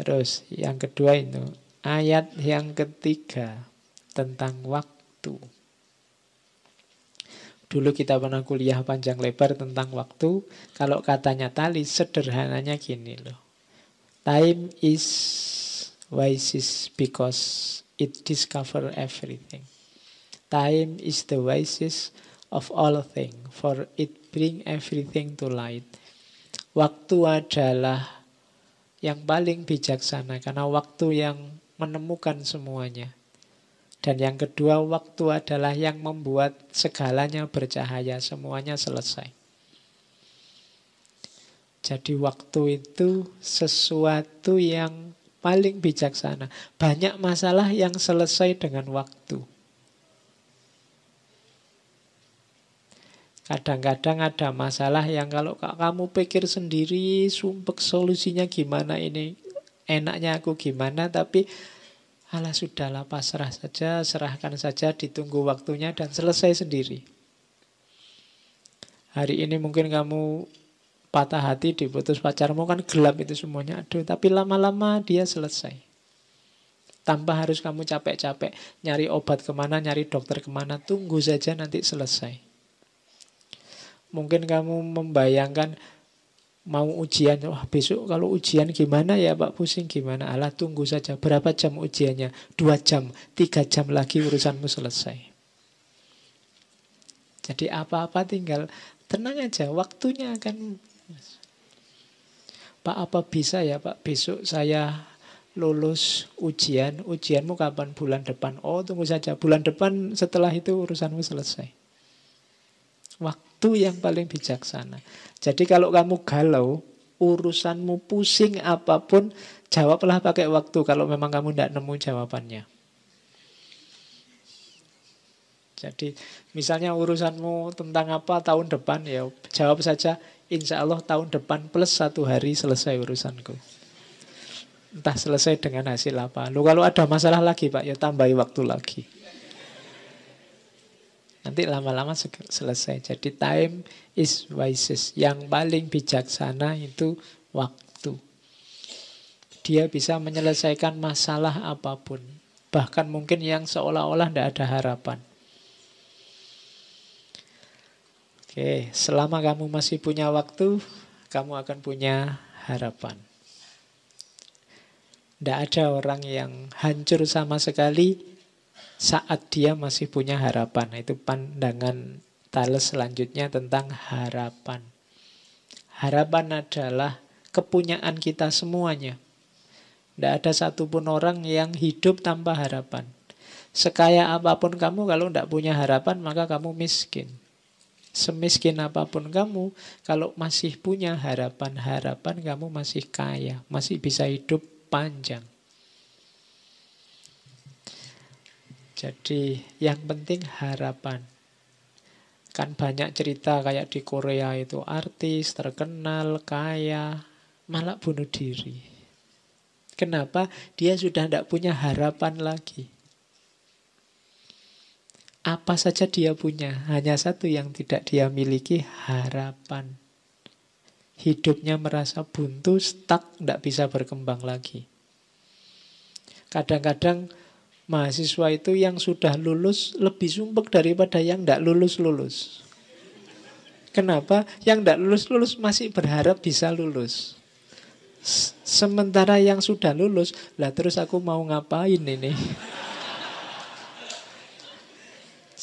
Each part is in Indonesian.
Terus yang kedua itu ayat yang ketiga tentang waktu. Dulu kita pernah kuliah panjang lebar tentang waktu. Kalau katanya tali, sederhananya gini loh. Time is wisest because it discover everything. Time is the wisest of all things, for it bring everything to light. Waktu adalah yang paling bijaksana, karena waktu yang menemukan semuanya. Dan yang kedua, waktu adalah yang membuat segalanya bercahaya, semuanya selesai. Jadi waktu itu sesuatu yang paling bijaksana. Banyak masalah yang selesai dengan waktu. Kadang-kadang ada masalah yang kalau kamu pikir sendiri, sumpek solusinya gimana ini, enaknya aku gimana, tapi Alah sudahlah pasrah saja, serahkan saja, ditunggu waktunya dan selesai sendiri. Hari ini mungkin kamu patah hati diputus pacarmu kan gelap itu semuanya. Aduh, tapi lama-lama dia selesai. Tanpa harus kamu capek-capek nyari obat ke mana, nyari dokter ke mana, tunggu saja nanti selesai. Mungkin kamu membayangkan mau ujian, wah besok kalau ujian gimana ya Pak pusing gimana? Alah tunggu saja, berapa jam ujiannya? Dua jam, tiga jam lagi urusanmu selesai. Jadi apa-apa tinggal tenang aja, waktunya akan Pak apa bisa ya Pak besok saya lulus ujian, ujianmu kapan? Bulan depan. Oh tunggu saja, bulan depan setelah itu urusanmu selesai. Waktu yang paling bijaksana. Jadi kalau kamu galau, urusanmu pusing apa pun, jawablah pakai waktu kalau memang kamu tidak nemu jawabannya. Jadi misalnya urusanmu tentang apa tahun depan, ya jawab saja, insya Allah tahun depan plus satu hari selesai urusanku. Entah selesai dengan hasil apa. Lu kalau ada masalah lagi Pak, ya tambahi waktu lagi. Nanti lama-lama selesai. Jadi time is wisest. Yang paling bijaksana itu waktu. Dia bisa menyelesaikan masalah apa pun. Bahkan mungkin yang seolah-olah tidak ada harapan. Oke, selama kamu masih punya waktu, kamu akan punya harapan. Tidak ada orang yang hancur sama sekali saat dia masih punya harapan. Itu pandangan Thales selanjutnya tentang harapan. Harapan adalah kepunyaan kita semuanya. Tidak ada satupun orang yang hidup tanpa harapan. Sekaya apa pun kamu, kalau tidak punya harapan, maka kamu miskin. Semiskin apa pun kamu, kalau masih punya harapan-harapan, kamu masih kaya, masih bisa hidup panjang. Jadi yang penting harapan. Kan banyak cerita kayak di Korea itu artis terkenal, kaya, malah bunuh diri. Kenapa? Dia sudah tidak punya harapan lagi. Apa saja dia punya, hanya satu yang tidak dia miliki, harapan. Hidupnya merasa buntu, stuck, tidak bisa berkembang lagi. Kadang-kadang mahasiswa itu yang sudah lulus lebih sumpek daripada yang tidak lulus-lulus. Kenapa? Yang tidak lulus-lulus masih berharap bisa lulus. Sementara yang sudah lulus, lah terus aku mau ngapain ini?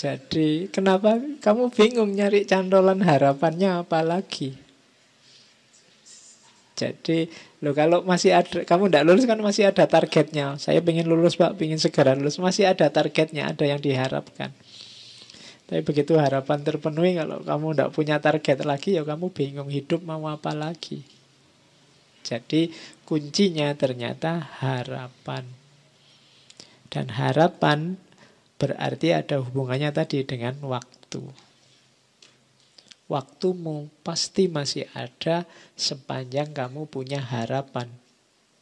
Jadi kenapa kamu bingung nyari cantolan harapannya apa lagi? Jadi lo kalau masih ada kamu tidak lulus kan masih ada targetnya. Saya ingin lulus pak, ingin segera lulus masih ada targetnya, ada yang diharapkan. Tapi begitu harapan terpenuhi kalau kamu tidak punya target lagi ya kamu bingung hidup mau apa lagi. Jadi kuncinya ternyata harapan. Dan harapan berarti ada hubungannya tadi dengan waktu. Waktumu pasti masih ada sepanjang kamu punya harapan.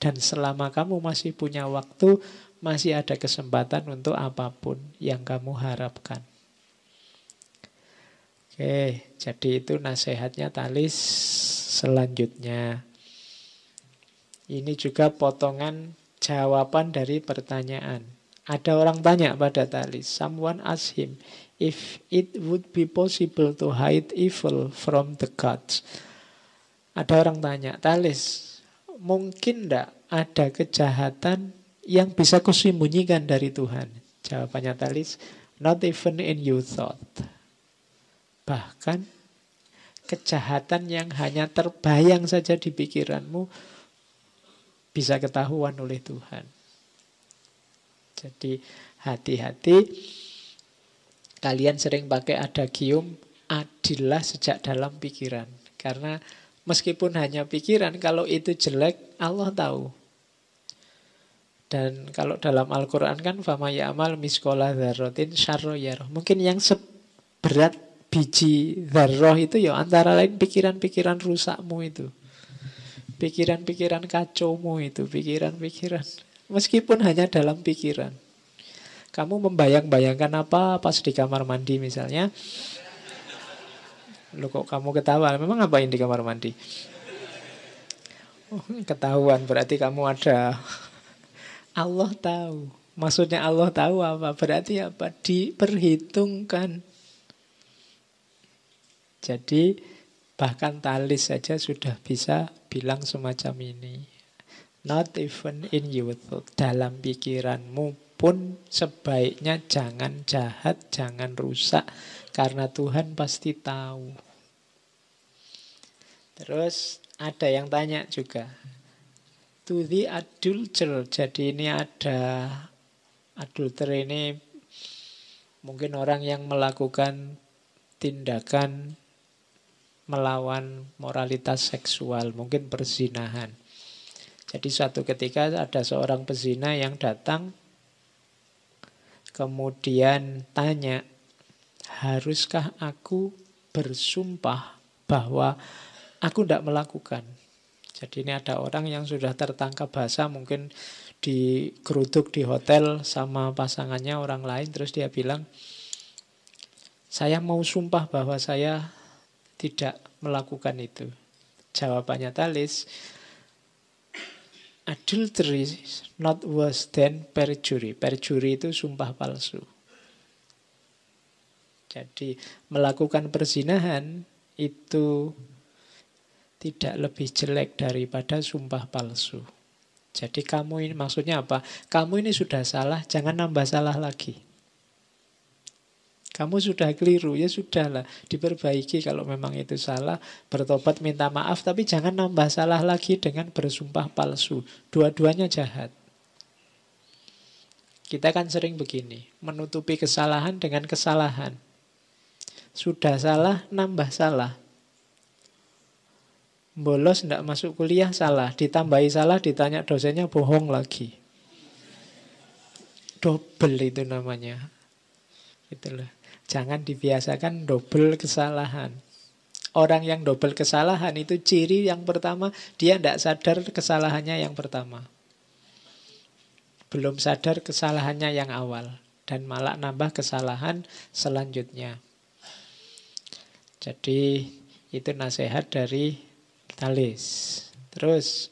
Dan selama kamu masih punya waktu, masih ada kesempatan untuk apa pun yang kamu harapkan. Oke, jadi itu nasihatnya Talis selanjutnya. Ini juga potongan jawaban dari pertanyaan. Ada orang tanya pada Tali, someone ask him if it would be possible to hide evil from the gods. Ada orang tanya, Talis, mungkin tidak ada kejahatan yang bisa kusembunyikan dari Tuhan? Jawabannya Talis, not even in your thought. Bahkan kejahatan yang hanya terbayang saja di pikiranmu bisa ketahuan oleh Tuhan. Jadi hati-hati kalian sering pakai adagium adillah sejak dalam pikiran. Karena meskipun hanya pikiran kalau itu jelek Allah tahu. Dan kalau dalam Al-Quran kan Fama ya'mal miskola dharrotin syarro Mungkin yang seberat biji dharroh itu ya antara lain pikiran-pikiran rusakmu itu. Pikiran-pikiran kacaumu itu, pikiran-pikiran. Meskipun hanya dalam pikiran. Kamu membayang-bayangkan apa pas di kamar mandi misalnya. Lu kok kamu ketawa? Memang ngapain di kamar mandi? Oh, ketahuan berarti kamu ada. Allah tahu. Maksudnya Allah tahu apa? Berarti apa? Diperhitungkan. Jadi bahkan talis saja sudah bisa bilang semacam ini. Not even in your thought. Dalam pikiranmu pun sebaiknya jangan jahat, jangan rusak. Karena Tuhan pasti tahu. Terus ada yang tanya juga. To the adulterer. Jadi ini ada adulter ini mungkin orang yang melakukan tindakan melawan moralitas seksual, mungkin perzinahan. Jadi suatu ketika ada seorang pezina yang datang kemudian tanya, haruskah aku bersumpah bahwa aku tidak melakukan? Jadi ini ada orang yang sudah tertangkap basah mungkin digeruduk di hotel sama pasangannya orang lain terus dia bilang saya mau sumpah bahwa saya tidak melakukan itu? Jawabannya Talis, adultery not worse than perjury. Perjury itu sumpah palsu. Jadi melakukan perzinahan itu tidak lebih jelek daripada sumpah palsu. Jadi kamu ini maksudnya apa? Kamu ini sudah salah, jangan nambah salah lagi. Kamu sudah keliru, ya sudahlah, diperbaiki kalau memang itu salah, bertobat minta maaf, tapi jangan nambah salah lagi dengan bersumpah palsu. Dua-duanya jahat. Kita kan sering begini, menutupi kesalahan dengan kesalahan. Sudah salah, nambah salah. Bolos tidak masuk kuliah, salah. Ditambahi salah, ditanya dosennya bohong lagi. Double itu namanya. Itulah. Jangan dibiasakan double kesalahan. Orang yang double kesalahan itu ciri yang pertama, dia tidak sadar kesalahannya yang pertama. Belum sadar kesalahannya yang awal. Dan malah nambah kesalahan selanjutnya. Jadi itu nasihat dari Talis. Terus,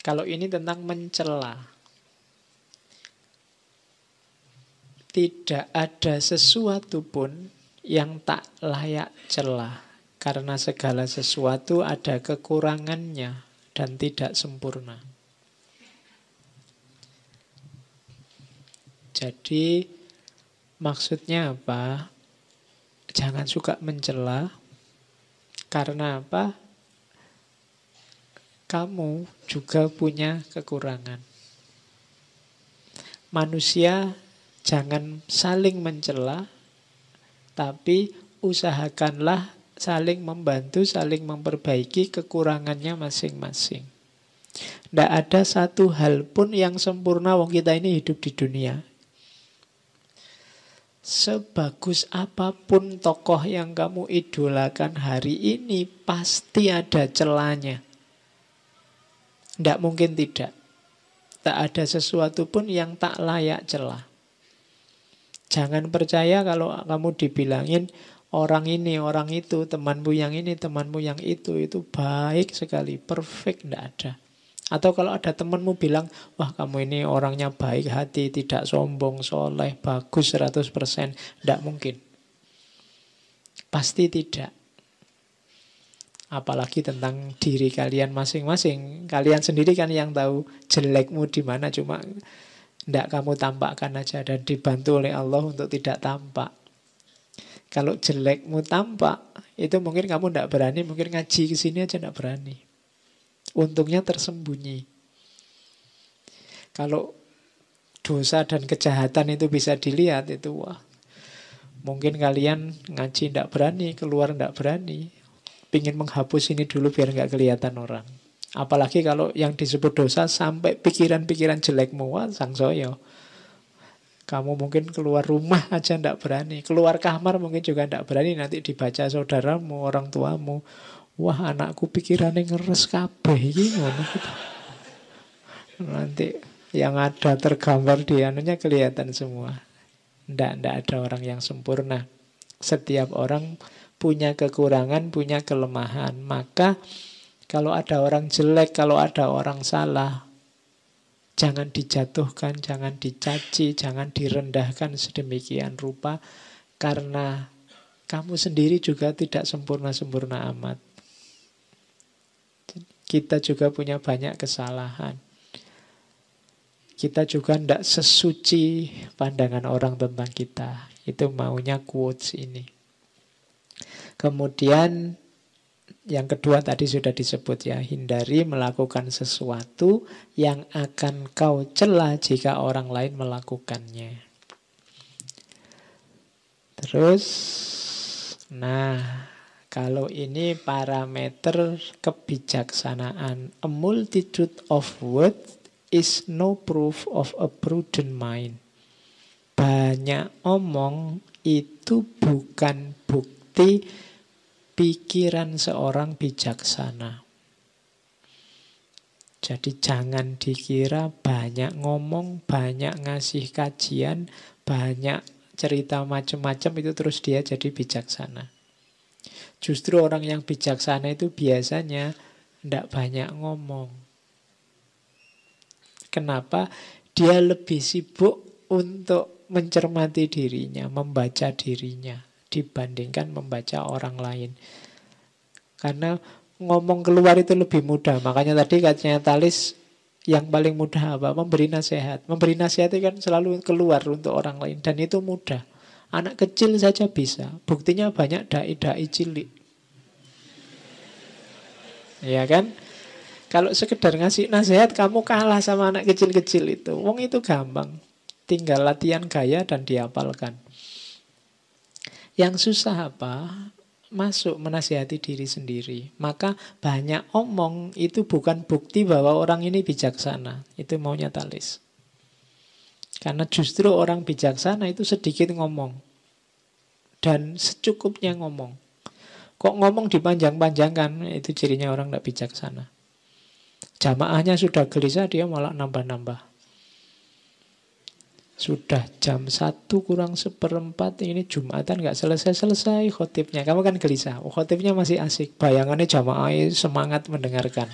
kalau ini tentang mencela. Tidak ada sesuatu pun yang tak layak celah. Karena segala sesuatu ada kekurangannya dan tidak sempurna. Jadi maksudnya apa? Jangan suka mencela. Karena apa? Kamu juga punya kekurangan. Manusia Jangan saling mencela, tapi usahakanlah saling membantu, saling memperbaiki kekurangannya masing-masing. Tidak ada satu hal pun yang sempurna wong kita ini hidup di dunia. Sebagus apa pun tokoh yang kamu idolakan hari ini pasti ada celahnya. Tidak mungkin tidak. Tak ada sesuatu pun yang tak layak celah. Jangan percaya kalau kamu dibilangin orang ini, orang itu, temanmu yang ini, temanmu yang itu, itu baik sekali, perfect, tidak ada. Atau kalau ada temanmu bilang, wah kamu ini orangnya baik hati, tidak sombong, soleh, bagus 100%. Tidak mungkin. Pasti tidak. Apalagi tentang diri kalian masing-masing. Kalian sendiri kan yang tahu jelekmu di mana. Cuma tidak kamu tampakkan aja dan dibantu oleh Allah untuk tidak tampak. Kalau jelekmu tampak, itu mungkin kamu tidak berani, mungkin ngaji ke sini aja tidak berani. Untungnya tersembunyi. Kalau dosa dan kejahatan itu bisa dilihat, itu wah. Mungkin kalian ngaji tidak berani, keluar tidak berani pingin menghapus ini dulu biar nggak kelihatan orang. Apalagi kalau yang disebut dosa sampai pikiran-pikiran jelekmu, wah sang soyo. Kamu mungkin keluar rumah aja ndak berani. Keluar kamar mungkin juga ndak berani. Nanti dibaca saudaramu, orang tuamu. Wah anakku pikirannya ngeres kabeh. Nanti yang ada tergambar di anunya kelihatan semua. Ndak, ndak ada orang yang sempurna. Setiap orang punya kekurangan, punya kelemahan. Maka kalau ada orang jelek, kalau ada orang salah, jangan dijatuhkan, jangan dicaci, jangan direndahkan sedemikian rupa karena kamu sendiri juga tidak sempurna-sempurna amat. Kita juga punya banyak kesalahan. Kita juga tidak sesuci pandangan orang tentang kita. Itu maunya quotes ini. Kemudian yang kedua tadi sudah disebut ya, hindari melakukan sesuatu yang akan kau celah jika orang lain melakukannya. Terus, nah kalau ini parameter kebijaksanaan, a multitude of words is no proof of a prudent mind. Banyak omong itu bukan bukti pikiran seorang bijaksana. Jadi jangan dikira banyak ngomong, banyak ngasih kajian, banyak cerita macam-macam itu terus dia jadi bijaksana. Justru orang yang bijaksana itu biasanya tidak banyak ngomong. Kenapa? Dia lebih sibuk untuk mencermati dirinya, membaca dirinya dibandingkan membaca orang lain. Karena ngomong keluar itu lebih mudah. Makanya tadi katanya Talis yang paling mudah apa? Memberi nasihat. Memberi nasihat itu kan selalu keluar untuk orang lain dan itu mudah. Anak kecil saja bisa. Buktinya banyak dai-dai cilik. Ya kan? Kalau sekedar ngasih nasihat kamu kalah sama anak kecil-kecil itu. Wong itu gampang. Tinggal latihan gaya dan diapalkan. Yang susah apa? Masuk menasihati diri sendiri. Maka banyak omong itu bukan bukti bahwa orang ini bijaksana. Itu maunya talis. Karena justru orang bijaksana itu sedikit ngomong. Dan secukupnya ngomong. Kok ngomong dipanjang-panjangkan, itu cirinya orang tidak bijaksana. Jamaahnya sudah gelisah, dia malah nambah-nambah. Sudah jam satu kurang seperempat ini Jumatan nggak selesai-selesai khotibnya. Kamu kan gelisah. Oh, khotibnya masih asik. Bayangannya jamaah semangat mendengarkan.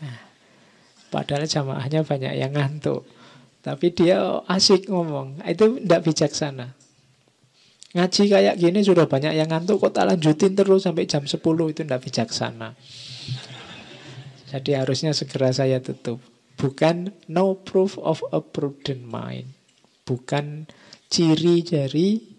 Nah, padahal jamaahnya banyak yang ngantuk. Tapi dia asik ngomong. Itu tidak bijaksana. Ngaji kayak gini sudah banyak yang ngantuk. Kok tak lanjutin terus sampai jam 10 itu tidak bijaksana. Jadi harusnya segera saya tutup. Bukan no proof of a prudent mind. Bukan ciri dari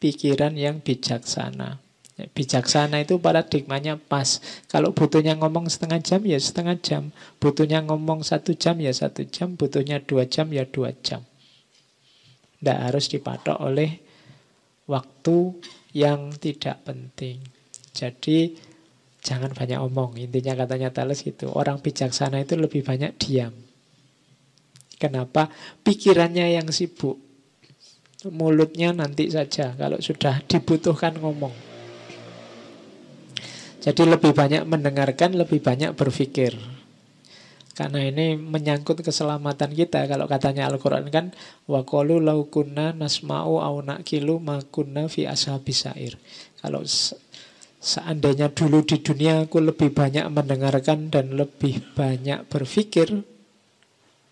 pikiran yang bijaksana. Ya, bijaksana itu paradigmanya pas. Kalau butuhnya ngomong setengah jam ya setengah jam. Butuhnya ngomong satu jam ya satu jam. Butuhnya dua jam ya dua jam. Tidak harus dipatok oleh waktu yang tidak penting. Jadi Jangan banyak omong. Intinya katanya Thales itu. Orang bijaksana itu lebih banyak diam. Kenapa? Pikirannya yang sibuk. Mulutnya nanti saja. Kalau sudah dibutuhkan ngomong. Jadi lebih banyak mendengarkan, lebih banyak berpikir. Karena ini menyangkut keselamatan kita. Kalau katanya Al-Quran kan, Wakolu laukuna nasma'u au nakilu makunna fi ashabisair. Kalau Seandainya dulu di dunia aku lebih banyak mendengarkan dan lebih banyak berpikir,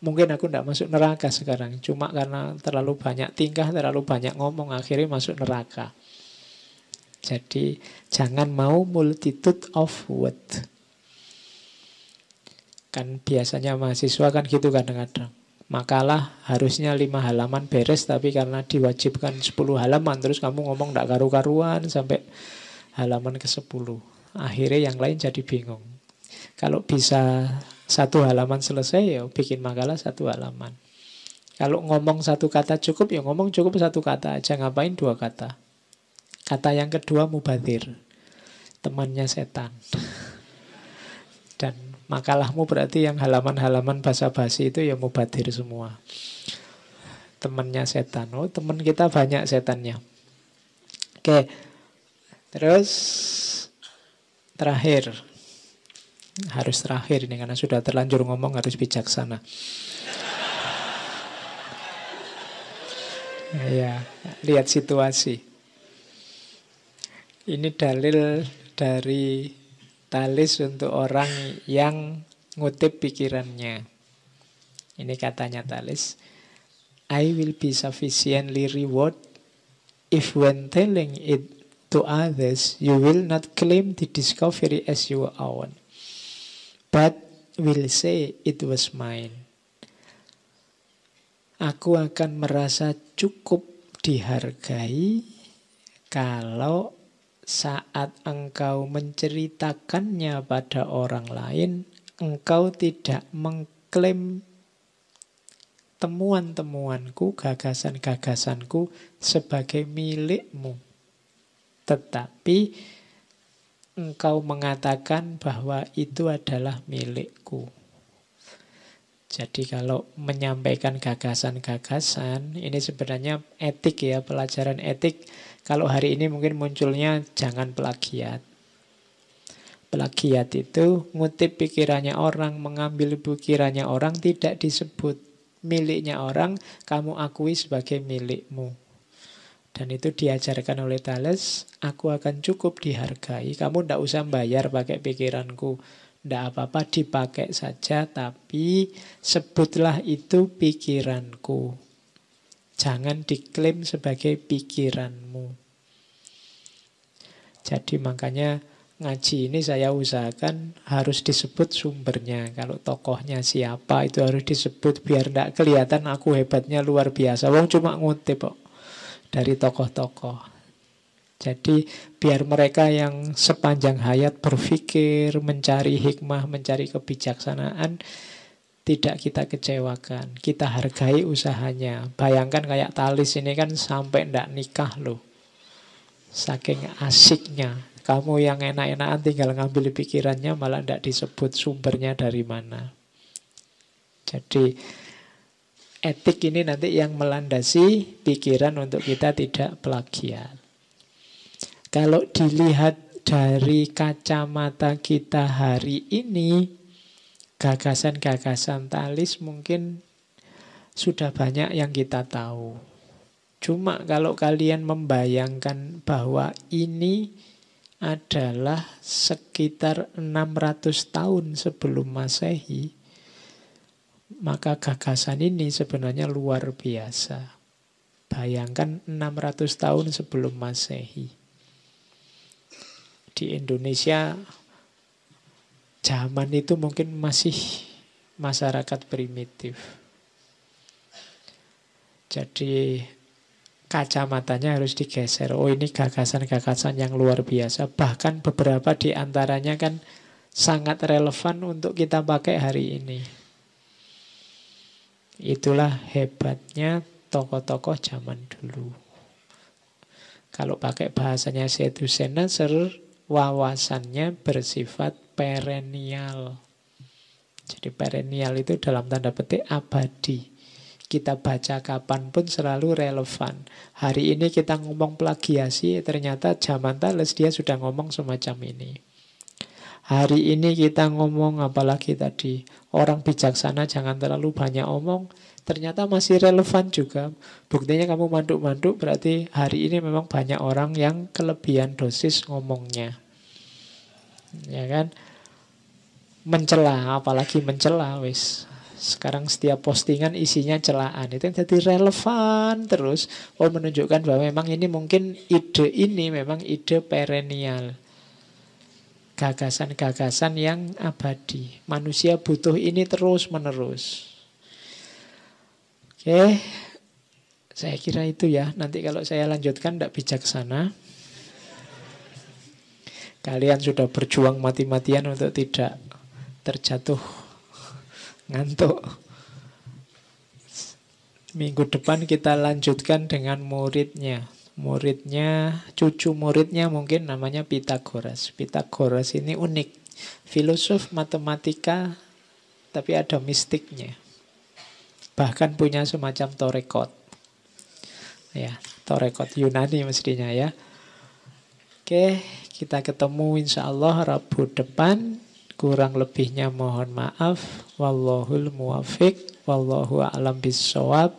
mungkin aku tidak masuk neraka sekarang. Cuma karena terlalu banyak tingkah, terlalu banyak ngomong, akhirnya masuk neraka. Jadi jangan mau multitude of word. Kan biasanya mahasiswa kan gitu kadang-kadang. Makalah harusnya lima halaman beres, tapi karena diwajibkan 10 halaman, terus kamu ngomong tidak karu-karuan sampai halaman ke-10. Akhirnya yang lain jadi bingung. Kalau bisa satu halaman selesai ya bikin makalah satu halaman. Kalau ngomong satu kata cukup ya ngomong cukup satu kata aja ngapain dua kata. Kata yang kedua mubadir. Temannya setan. Dan makalahmu berarti yang halaman-halaman basa-basi itu ya mubadir semua. Temannya setan. Oh, teman kita banyak setannya. Oke, Terus terakhir harus terakhir ini karena sudah terlanjur ngomong harus bijaksana. ya, lihat situasi. Ini dalil dari talis untuk orang yang ngutip pikirannya. Ini katanya talis. I will be sufficiently reward if when telling it to others, you will not claim the discovery as your own, but will say it was mine. Aku akan merasa cukup dihargai kalau saat engkau menceritakannya pada orang lain, engkau tidak mengklaim temuan-temuanku, gagasan-gagasanku sebagai milikmu. Tetapi engkau mengatakan bahwa itu adalah milikku. Jadi kalau menyampaikan gagasan-gagasan, ini sebenarnya etik ya, pelajaran etik. Kalau hari ini mungkin munculnya jangan plagiat. Plagiat itu ngutip pikirannya orang, mengambil pikirannya orang, tidak disebut miliknya orang, kamu akui sebagai milikmu. Dan itu diajarkan oleh Thales, aku akan cukup dihargai. Kamu tidak usah bayar pakai pikiranku. Tidak apa-apa dipakai saja, tapi sebutlah itu pikiranku. Jangan diklaim sebagai pikiranmu. Jadi makanya ngaji ini saya usahakan harus disebut sumbernya. Kalau tokohnya siapa itu harus disebut biar tidak kelihatan aku hebatnya luar biasa. Wong cuma ngutip kok dari tokoh-tokoh. Jadi biar mereka yang sepanjang hayat berpikir, mencari hikmah, mencari kebijaksanaan, tidak kita kecewakan. Kita hargai usahanya. Bayangkan kayak Talis ini kan sampai ndak nikah loh. Saking asiknya. Kamu yang enak-enakan tinggal ngambil pikirannya malah ndak disebut sumbernya dari mana. Jadi etik ini nanti yang melandasi pikiran untuk kita tidak plagiat. Kalau dilihat dari kacamata kita hari ini, gagasan-gagasan talis mungkin sudah banyak yang kita tahu. Cuma kalau kalian membayangkan bahwa ini adalah sekitar 600 tahun sebelum Masehi, maka gagasan ini sebenarnya luar biasa. Bayangkan 600 tahun sebelum Masehi. Di Indonesia zaman itu mungkin masih masyarakat primitif. Jadi kacamatanya harus digeser. Oh ini gagasan-gagasan yang luar biasa. Bahkan beberapa di antaranya kan sangat relevan untuk kita pakai hari ini. Itulah hebatnya tokoh-tokoh zaman dulu. Kalau pakai bahasanya Setu Nasr, wawasannya bersifat perennial. Jadi perennial itu dalam tanda petik abadi. Kita baca kapan pun selalu relevan. Hari ini kita ngomong plagiasi, ternyata zaman Thales dia sudah ngomong semacam ini. Hari ini kita ngomong apalagi tadi orang bijaksana jangan terlalu banyak omong ternyata masih relevan juga. Buktinya kamu manduk-manduk berarti hari ini memang banyak orang yang kelebihan dosis ngomongnya. Ya kan? Mencela, apalagi mencela wis. Sekarang setiap postingan isinya celaan itu jadi relevan terus. Oh menunjukkan bahwa memang ini mungkin ide ini memang ide perennial. Gagasan-gagasan yang abadi. Manusia butuh ini terus menerus. Oke, saya kira itu ya. Nanti kalau saya lanjutkan tidak bijaksana. Kalian sudah berjuang mati-matian untuk tidak terjatuh ngantuk. Minggu depan kita lanjutkan dengan muridnya. Muridnya, cucu muridnya mungkin namanya Pitagoras. Pitagoras ini unik. Filosof matematika tapi ada mistiknya. Bahkan punya semacam torekot. Ya, torekot Yunani mestinya ya. Oke, kita ketemu insya Allah Rabu depan. Kurang lebihnya mohon maaf. Wallahul muwafiq. Wallahu a'lam bisawab.